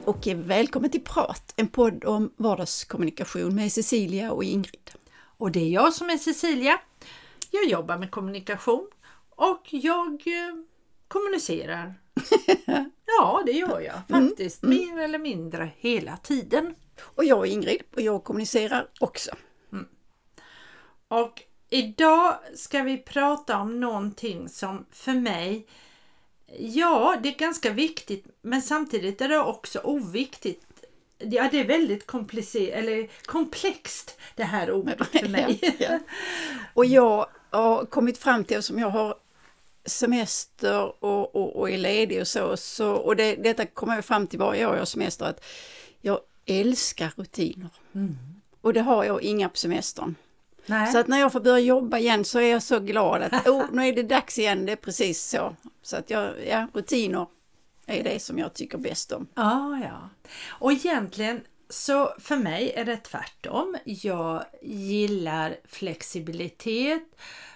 Hej och välkommen till Prat, en podd om vardagskommunikation med Cecilia och Ingrid. Och det är jag som är Cecilia. Jag jobbar med kommunikation och jag eh, kommunicerar. ja, det gör jag faktiskt. Mm, Mer eller mindre hela tiden. Och jag är Ingrid och jag kommunicerar också. Och idag ska vi prata om någonting som för mig, ja, det är ganska viktigt, men samtidigt är det också oviktigt. Ja, det är väldigt komplicerat, eller komplext det här ordet för mig. Ja, ja. Och jag har kommit fram till, som jag har semester och, och, och är ledig och så, så och det, detta kommer jag fram till varje år jag har semester, att jag älskar rutiner. Och det har jag inga på semestern. Nej. Så att när jag får börja jobba igen så är jag så glad att oh, nu är det dags igen, det är precis så. Så att jag, ja, rutiner är det som jag tycker bäst om. Ja, ja. Och egentligen så för mig är det tvärtom. Jag gillar flexibilitet.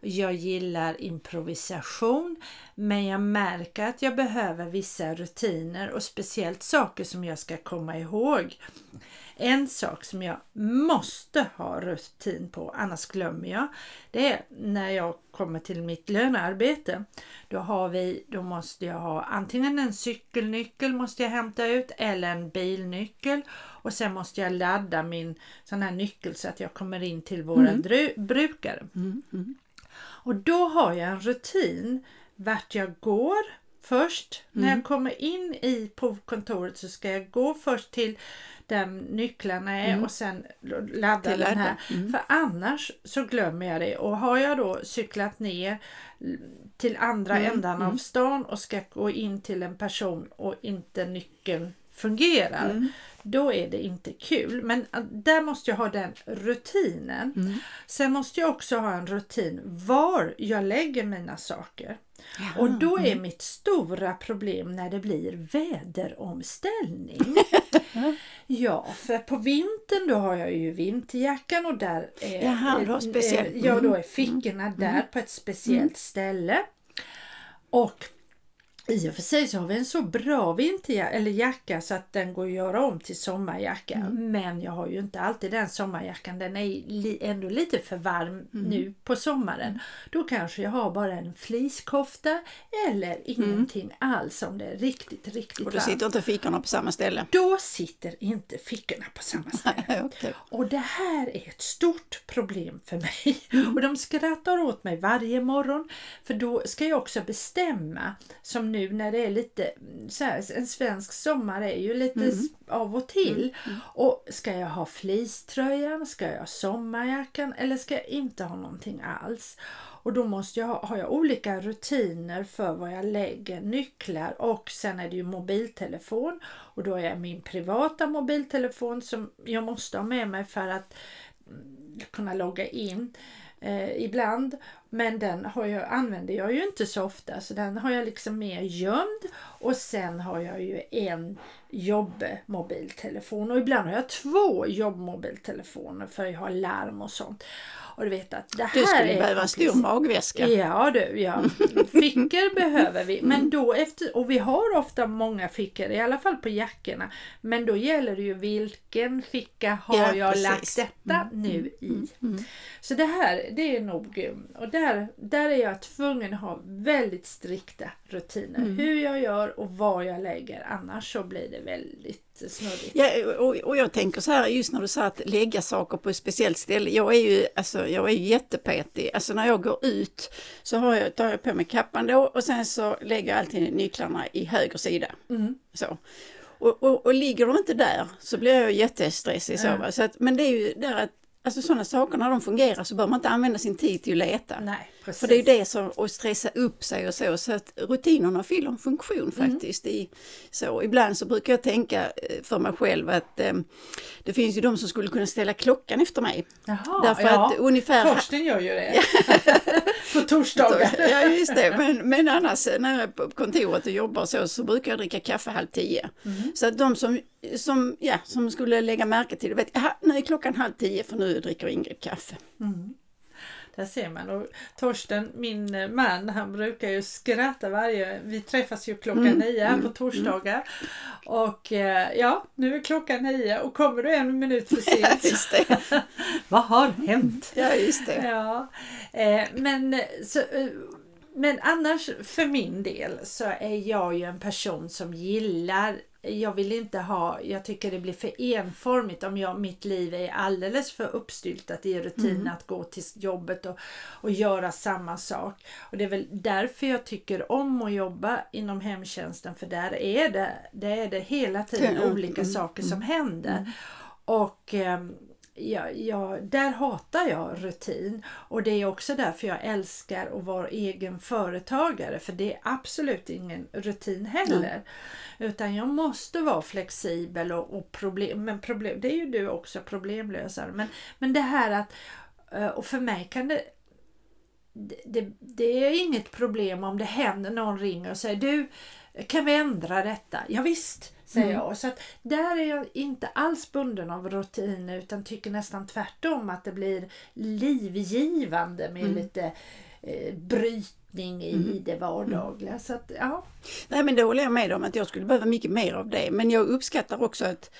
Jag gillar improvisation. Men jag märker att jag behöver vissa rutiner och speciellt saker som jag ska komma ihåg. En sak som jag måste ha rutin på, annars glömmer jag, det är när jag kommer till mitt lönearbete. Då, har vi, då måste jag ha antingen en cykelnyckel måste jag hämta ut eller en bilnyckel och sen måste jag ladda min sån här nyckel så att jag kommer in till våra dru- brukare. Och då har jag en rutin vart jag går först. När jag kommer in i på kontoret så ska jag gå först till där nycklarna är och sen ladda Till den här. ladda. För annars så glömmer jag det. Och har jag då cyklat ner till andra ändan av stan och ska gå in till en person och inte nyckeln fungerar. Då är det inte kul. Men äh, där måste jag ha den rutinen. Sen måste jag också ha en rutin var jag lägger mina saker. Och då är mitt stora problem när det blir väderomställning. ja, för på vintern då har jag ju vinterjackan och där är, Jaha, du har speciell- eh, ja, då är fickorna där på ett speciellt ställe. Och i och för sig så har vi en så bra vinterjacka eller jacka så att den går att göra om till sommarjacka. Men jag har ju inte alltid den sommarjackan. Den är li- ändå lite för varm nu på sommaren. Då kanske jag har bara en fleecekofta eller ingenting alls om det är riktigt, riktigt Och då varmt. sitter inte fickorna på samma ställe. Då sitter inte fickorna på samma ställe. Okej. Och det här är ett stort problem för mig. Och de skrattar åt mig varje morgon. För då ska jag också bestämma, som nu när det är lite så här, en svensk sommar är ju lite s- av och till. Och ska jag ha fleecetröjan, ska jag ha sommarjackan? Eller ska jag inte ha någonting alls? Och då måste jag ha, har jag olika rutiner för var jag lägger nycklar. Och sen är det ju mobiltelefon. Och då är jag min privata mobiltelefon som jag måste ha med mig för att mm, kunna logga in eh, ibland. Men den har jag, använder jag ju inte så ofta så den har jag liksom mer gömd och sen har jag ju en jobbmobiltelefon och ibland har jag två jobbmobiltelefoner för jag har larm och sånt. Och du vet att det här Du skulle är behöva en stor magväska. Ja du, ja. Fickor behöver vi. Men då efter, och vi har ofta många fickor, i alla fall på jackorna. Men då gäller det ju vilken ficka har Ja, jag precis. lagt detta nu i. Så det här, det är nog, och där, där är jag tvungen att ha väldigt strikta rutiner. Hur jag gör och var jag lägger, annars så blir det väldigt snurrigt. Ja, och, och jag tänker så här, just när du sa att lägga saker på ett speciellt ställe. Jag är ju, alltså, jag är ju jättepetig. Alltså när jag går ut så har jag, tar jag på mig kappan då och sen så lägger jag alltid nycklarna i höger sida. Så. Och, och, och ligger de inte där så blir jag jättestressig. Så? Så att, men det är ju där att Alltså sådana saker när de fungerar så bör man inte använda sin tid till att leta. Nej, precis. För det är det som, att stressa upp sig och så, så att rutinerna fyller en funktion Mm. faktiskt. I, så ibland så brukar jag tänka eh, för mig själv att eh, det finns ju de som skulle kunna ställa klockan efter mig. Jaha, Därför ja. att ungefär... Torsten gör ju det. på torsdagar. Ja just det, men, men annars när jag är på kontoret och jobbar så, så brukar jag dricka kaffe halv tio. Mm. Så att de som, som, ja, som skulle lägga märke till det vet, aha, nu är klockan halv tio för nu dricker Ingrid kaffe. där ser man. Och Torsten, min eh, man, han brukar ju skratta varje... Vi träffas ju klockan Mm, nio här mm, på torsdagar. Och eh, ja, nu är klockan nio och kommer du en minut för Ja, sent. just det. Vad har hänt? Ja, just det. Ja, eh, men, så, men annars för min del så är jag ju en person som gillar jag vill inte ha, jag tycker det blir för enformigt om jag, mitt liv är alldeles för uppstyltat i rutin Mm. att gå till jobbet och, och göra samma sak. Och det är väl därför jag tycker om att jobba inom hemtjänsten för där är det, det, är det hela tiden Mm, olika mm, saker som händer. Och ehm, ja, ja, där hatar jag rutin och det är också därför jag älskar att vara egen företagare för det är absolut ingen rutin heller. Utan jag måste vara flexibel och, och problem, men problem, det är ju du också problemlösare. Men, men det här att, eh, och för mig kan det det, det, det är inget problem om det händer någon ringer och säger du kan vi ändra detta? Ja, visst säger Mm. jag. Så att där är jag inte alls bunden av rutin utan tycker nästan tvärtom att det blir livgivande med Mm. lite eh, brytning i det vardagliga. Så att, ja. Nej men det håller jag med om att jag skulle behöva mycket mer av det. Men jag uppskattar också att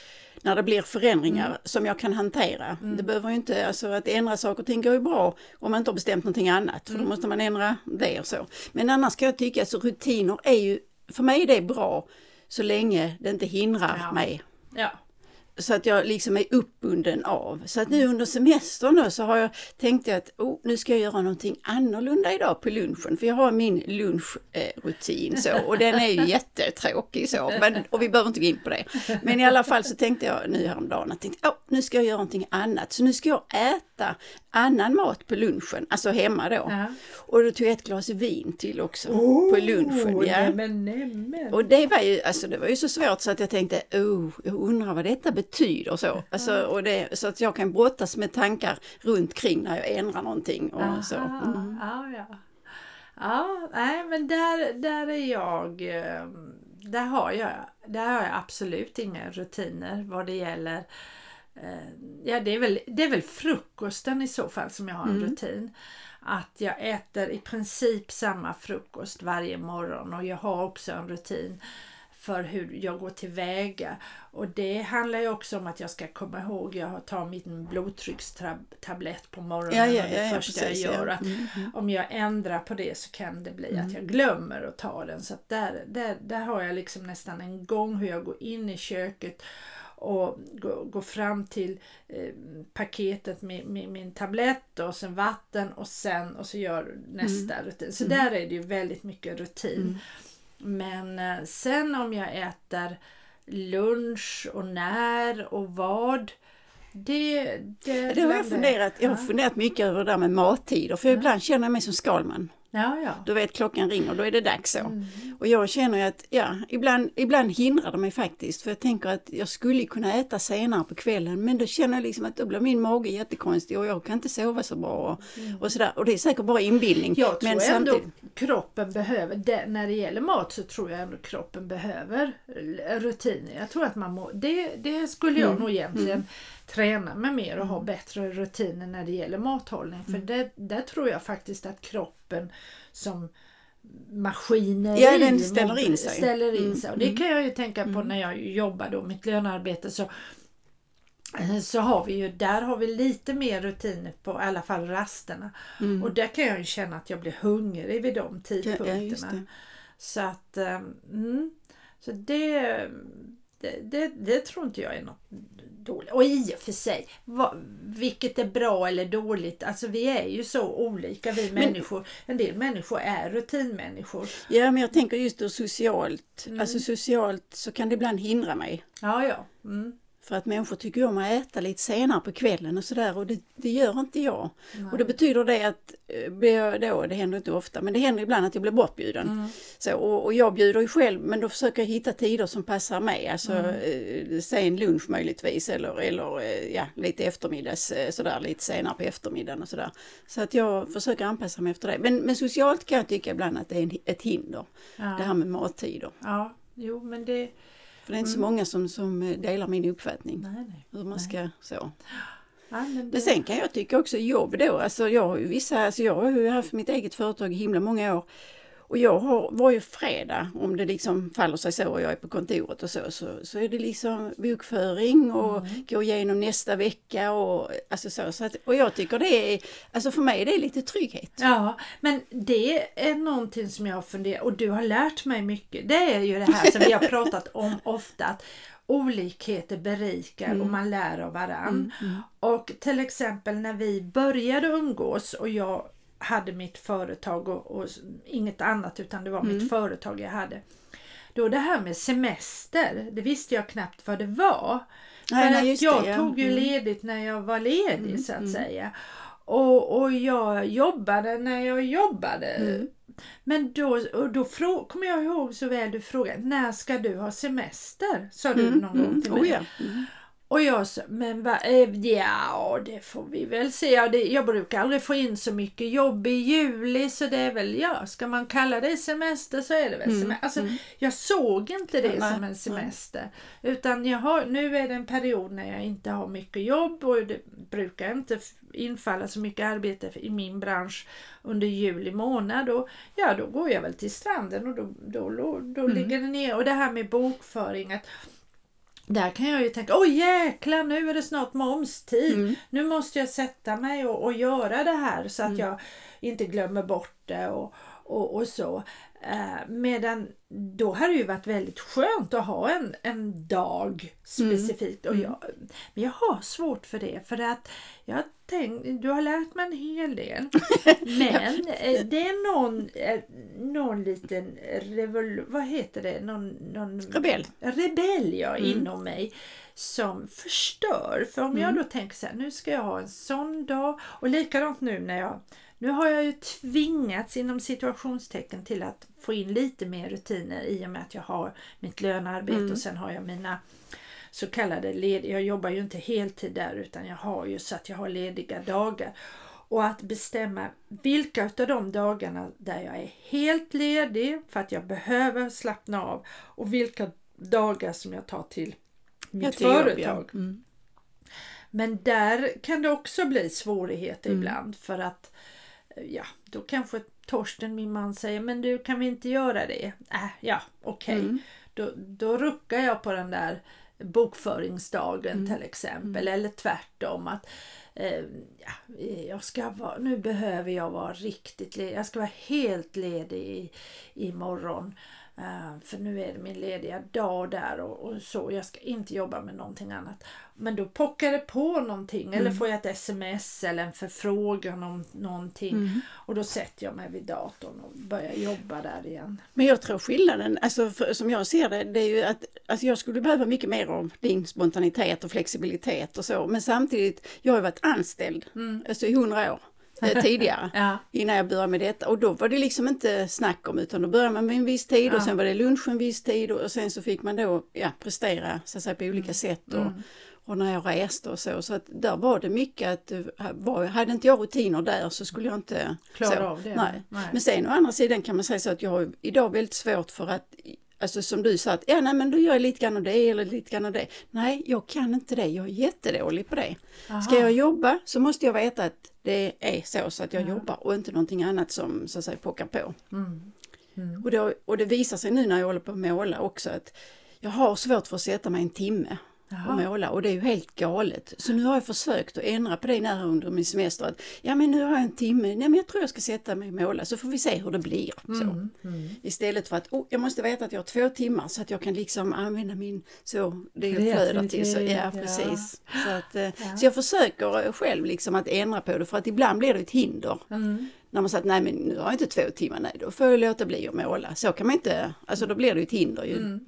när det blir förändringar Mm. som jag kan hantera. Det behöver ju inte, alltså att ändra saker och ting går ju bra om man inte har bestämt någonting annat. För Mm. då måste man ändra det och så. Men annars kan jag tycka att alltså, rutiner är ju, för mig är det bra så länge det inte hindrar Ja. mig. ja. Så att jag liksom är uppbunden av. Så att nu under semestern då så har jag tänkt att oh, nu ska jag göra någonting annorlunda idag på lunchen. För jag har min lunchrutin så och den är ju jättetråkig så. Men, och vi behöver inte gå in på det. Men i alla fall så tänkte jag nu häromdagen att tänkte, oh, nu ska jag göra någonting annat. Så nu ska jag äta annan mat på lunchen, alltså hemma då. Ja. Och då tog jag ett glas vin till också på lunchen. Ja. Nämen, nämen. Och det var ju, alltså det var ju så svårt så att jag tänkte, oh, jag undrar vad detta betyder så. Alltså, och det, så att jag kan brottas med tankar runt kring när jag ändrar någonting och så. Aha, Mm. Ja, ja. Ja, nej men där, där är jag, eh, där har jag, där har jag absolut inga rutiner vad det gäller eh, Ja, det är, väl, det är väl frukosten i så fall som jag har en Mm. rutin. Att jag äter i princip samma frukost varje morgon och jag har också en rutin för hur jag går tillväga. Och det handlar ju också om att jag ska komma ihåg, jag tar min blodtryckstablett på morgonen Ja, ja, det ja, ja, första precis, jag gör. Att Mm, mm. om jag ändrar på det så kan det bli att jag glömmer att ta den. Så där, där, där har jag liksom nästan en gång hur jag går in i köket och går, går fram till eh, paketet med, med min tablett och sen vatten och sen och så gör nästa rutin. Så där är det ju väldigt mycket rutin. Men eh, sen om jag äter lunch och när och vad det, det, Det har jag funderat, jag har Ja. funderat mycket över det där med mattider för ibland känner jag mig som Skalman. Ja, ja. Du vet klockan ringer, då är det dags så. Mm. Och jag känner att, ja, ibland, ibland hindrar det mig faktiskt. För jag tänker att jag skulle kunna äta senare på kvällen. Men då känner jag liksom att då blir min mage jättekonstig och jag kan inte sova så bra. Och, och sådär. Och det är säkert bara inbildning. Jag tror men ändå samtidigt, kroppen behöver, det, när det gäller mat så tror jag ändå kroppen behöver rutiner. Jag tror att man må, det, det skulle jag Mm. nog egentligen träna mig mer och ha bättre rutiner när det gäller mathållning. För Mm. det, där tror jag faktiskt att kroppen som maskineri Ja, den ställer in sig. Ställer in Mm, sig. Och det kan jag ju tänka på när jag jobbar då, mitt lönearbete så eh, så har vi ju, där har vi lite mer rutiner på i alla fall rasterna. Mm. Och där kan jag ju känna att jag blir hungrig vid de tidpunkterna. ja. Så att, eh, mm, så det, det, det, det tror inte jag är något dåligt. Och i och för sig, vad, vilket är bra eller dåligt, alltså vi är ju så olika vi människor. En del människor är rutinmänniskor. Ja, men jag tänker just då socialt. Mm. Alltså socialt så kan det ibland hindra mig. Ja, ja. Mm. För att människor tycker om att äta lite senare på kvällen och sådär och det, det gör inte jag. Och det betyder det att, eh, då, det händer inte ofta, men det händer ibland att jag blir bortbjuden. Mm. Så, och, och jag bjuder ju själv men då försöker jag hitta tider som passar mig, alltså eh, sen lunch möjligtvis eller, eller eh, ja, lite eftermiddags, sådär lite senare på eftermiddagen och sådär. Så att jag försöker anpassa mig efter det. Men, men socialt kan jag tycka ibland att det är en, ett hinder, Ja. det här med mattider. ja, jo men det... För det är inte så många som, som eh, delar min uppfattning Nej, nej. hur man ska så. Ja, men Men sen kan jag tycka också jobb då, alltså jag har ju vissa, alltså jag har ju haft mitt eget företag i himla många år. Och jag har varje fredag, om det liksom faller sig så och jag är på kontoret och så, så, så är det liksom bokföring och Mm. gå igenom nästa vecka och alltså så. så att, och jag tycker det är, alltså för mig är det lite trygghet. Ja, men det är någonting som jag har funderat och du har lärt mig mycket. Det är ju det här som vi har pratat om ofta. Att olikheter berikar och man lär av varann. Och till exempel när vi började umgås och jag hade mitt företag och, och inget annat utan det var mitt företag jag hade. Då det här med semester, det visste jag knappt vad det var. Nej, För nej, att jag det, ja. tog ju Mm. ledigt när jag var ledig så att säga. Och, och jag jobbade när jag jobbade. Mm. Men då, då frå, kommer jag ihåg så väl du frågade, när ska du ha semester? Sa du någon gång till mig. Oh, ja. mm. Och jag sa, men va, eh, ja det får vi väl se. Jag brukar aldrig få in så mycket jobb i juli så det är väl, ja, ska man kalla det semester så är det väl semester. Alltså, Jag såg inte det Mm. Nej, som en semester. Utan jag har, nu är det en period när jag inte har mycket jobb och det brukar inte infalla så mycket arbete i min bransch under juli månad. Och, ja, då går jag väl till stranden och då, då, då, då Mm. ligger det ner. Och det här med bokföring, att där kan jag ju tänka, oj jäklar nu är det snart momstid. Mm. Nu måste jag sätta mig och, och göra det här så att Mm. jag inte glömmer bort det och, och, och så. Eh, medan då hade det ju varit väldigt skönt att ha en, en dag specifikt. Och jag, men jag har svårt för det för att jag tänk, du har lärt mig en hel del. Men eh, det är någon, eh, någon liten revol, vad heter det? Någon, någon Rebell. rebell ja, inom mig som förstör. För om jag då tänker så här, nu ska jag ha en sån dag och likadant nu när jag nu har jag ju tvingats inom situationstecken till att få in lite mer rutiner i och med att jag har mitt lönearbete och sen har jag mina så kallade lediga, jag jobbar ju inte heltid där utan jag har ju så att jag har lediga dagar. Och att bestämma vilka av de dagarna där jag är helt ledig för att jag behöver slappna av och vilka dagar som jag tar till mitt till jobb, företag. ja. Mm. Men där kan det också bli svårigheter Mm. ibland för att ja, då kanske Torsten, min man, säger men du kan vi inte göra det? Äh, ja, okej. Mm. Då, då ruckar jag på den där bokföringsdagen Mm. till exempel eller tvärtom att eh, ja, jag ska vara, nu behöver jag vara riktigt ledig. Jag ska vara helt ledig i, imorgon. Uh, för nu är det min lediga dag där och, och så. Jag ska inte jobba med någonting annat. Men då pockar det på någonting eller får jag ett sms eller en förfrågan om någonting. Och då sätter jag mig vid datorn och börjar jobba där igen. Men jag tror skillnaden, alltså för, som jag ser det, det är ju att alltså jag skulle behöva mycket mer av din spontanitet och flexibilitet och så. Men samtidigt, jag har varit anställd alltså i hundra år eh, tidigare. Ja. Innan jag började med detta och då var det liksom inte snack om utan då började man med en viss tid och Ja. sen var det lunch en viss tid och, och sen så fick man då ja, prestera så att säga, på olika sätt. Och, och när jag reste och så. Så att där var det mycket att eh, var, hade inte jag rutiner där så skulle jag inte Klara så. av det. Nej. Nej. Men sen å andra sidan kan man säga så att jag har idag väldigt svårt för att Alltså som du sa att ja nej men då gör jag lite grann av det eller lite grann av det. Nej jag kan inte det, jag är jättedålig på det. Ska jag jobba så måste jag veta att det är så så att jag jobbar och inte någonting annat som så att säga pockar på. Mm. Och, då, och det visar sig nu när jag håller på att måla också att jag har svårt för att sätta mig en timme och måla och det är ju helt galet. Så nu har jag försökt att ändra på det när under min semester. Att, ja men nu har jag en timme, nej men jag tror jag ska sätta mig och måla så får vi se hur det blir. Så. Istället för att oh, jag måste veta att jag har två timmar så att jag kan liksom använda min, så det flödar till. Så, ja Kreativitet, ja. precis. Så, att, eh, så jag försöker själv liksom att ändra på det för att ibland blir det ett hinder. Mm. När man säger att nej men nu har jag inte två timmar, nej då får jag låta bli att måla. Så kan man inte, alltså då blir det ju ett hinder ju. Mm.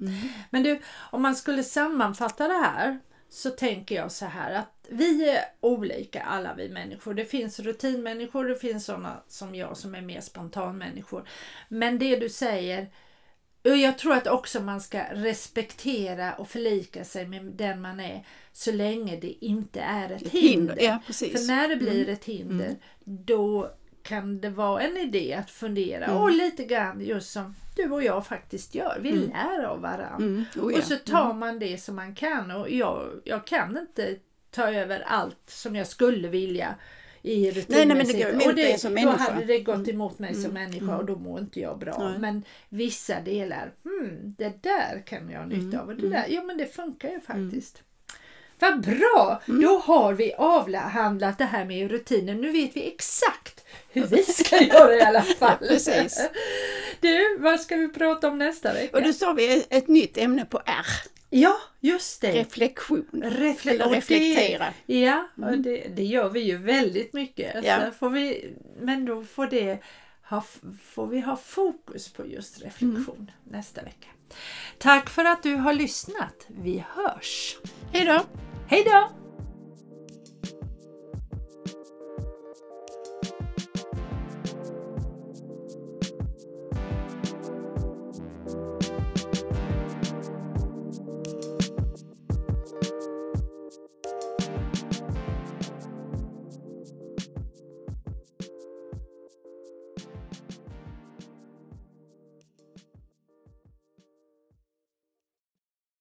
Men du, om man skulle sammanfatta det här så tänker jag så här att vi är olika alla vi människor. Det finns rutinmänniskor, det finns sådana som jag som är mer spontanmänniskor. Men det du säger, och jag tror att också man ska respektera och förlika sig med den man är så länge det inte är ett, Ett hinder. hinder, ja. För när det blir ett hinder då kan det vara en idé att fundera och lite grann just som du och jag faktiskt gör. Vi lär av varandra. Mm. Oh, ja. Och så tar man det som man kan och jag, jag kan inte ta över allt som jag skulle vilja i rutinmässigt. Nej, nej, men det går emot och det, dig som då människa. hade det gått emot mig som människa och då mår inte jag bra. Nej. Men vissa delar, hmm, det där kan jag ha nytta av. Och det där, ja men det funkar ju faktiskt. Vad bra! Då har vi avhandlat det här med rutiner. Nu vet vi exakt hur vi ska göra i alla fall. precis. Du, vad ska vi prata om nästa vecka? Och då sa vi ett nytt ämne på R, Ja, just det. reflektion. Refle- Eller och det- reflektera. Ja, och det, det gör vi ju väldigt mycket. Ja. Så får vi, men då får, det ha, får vi ha fokus på just reflektion nästa vecka. Tack för att du har lyssnat. Vi hörs. Hej då! Hej då!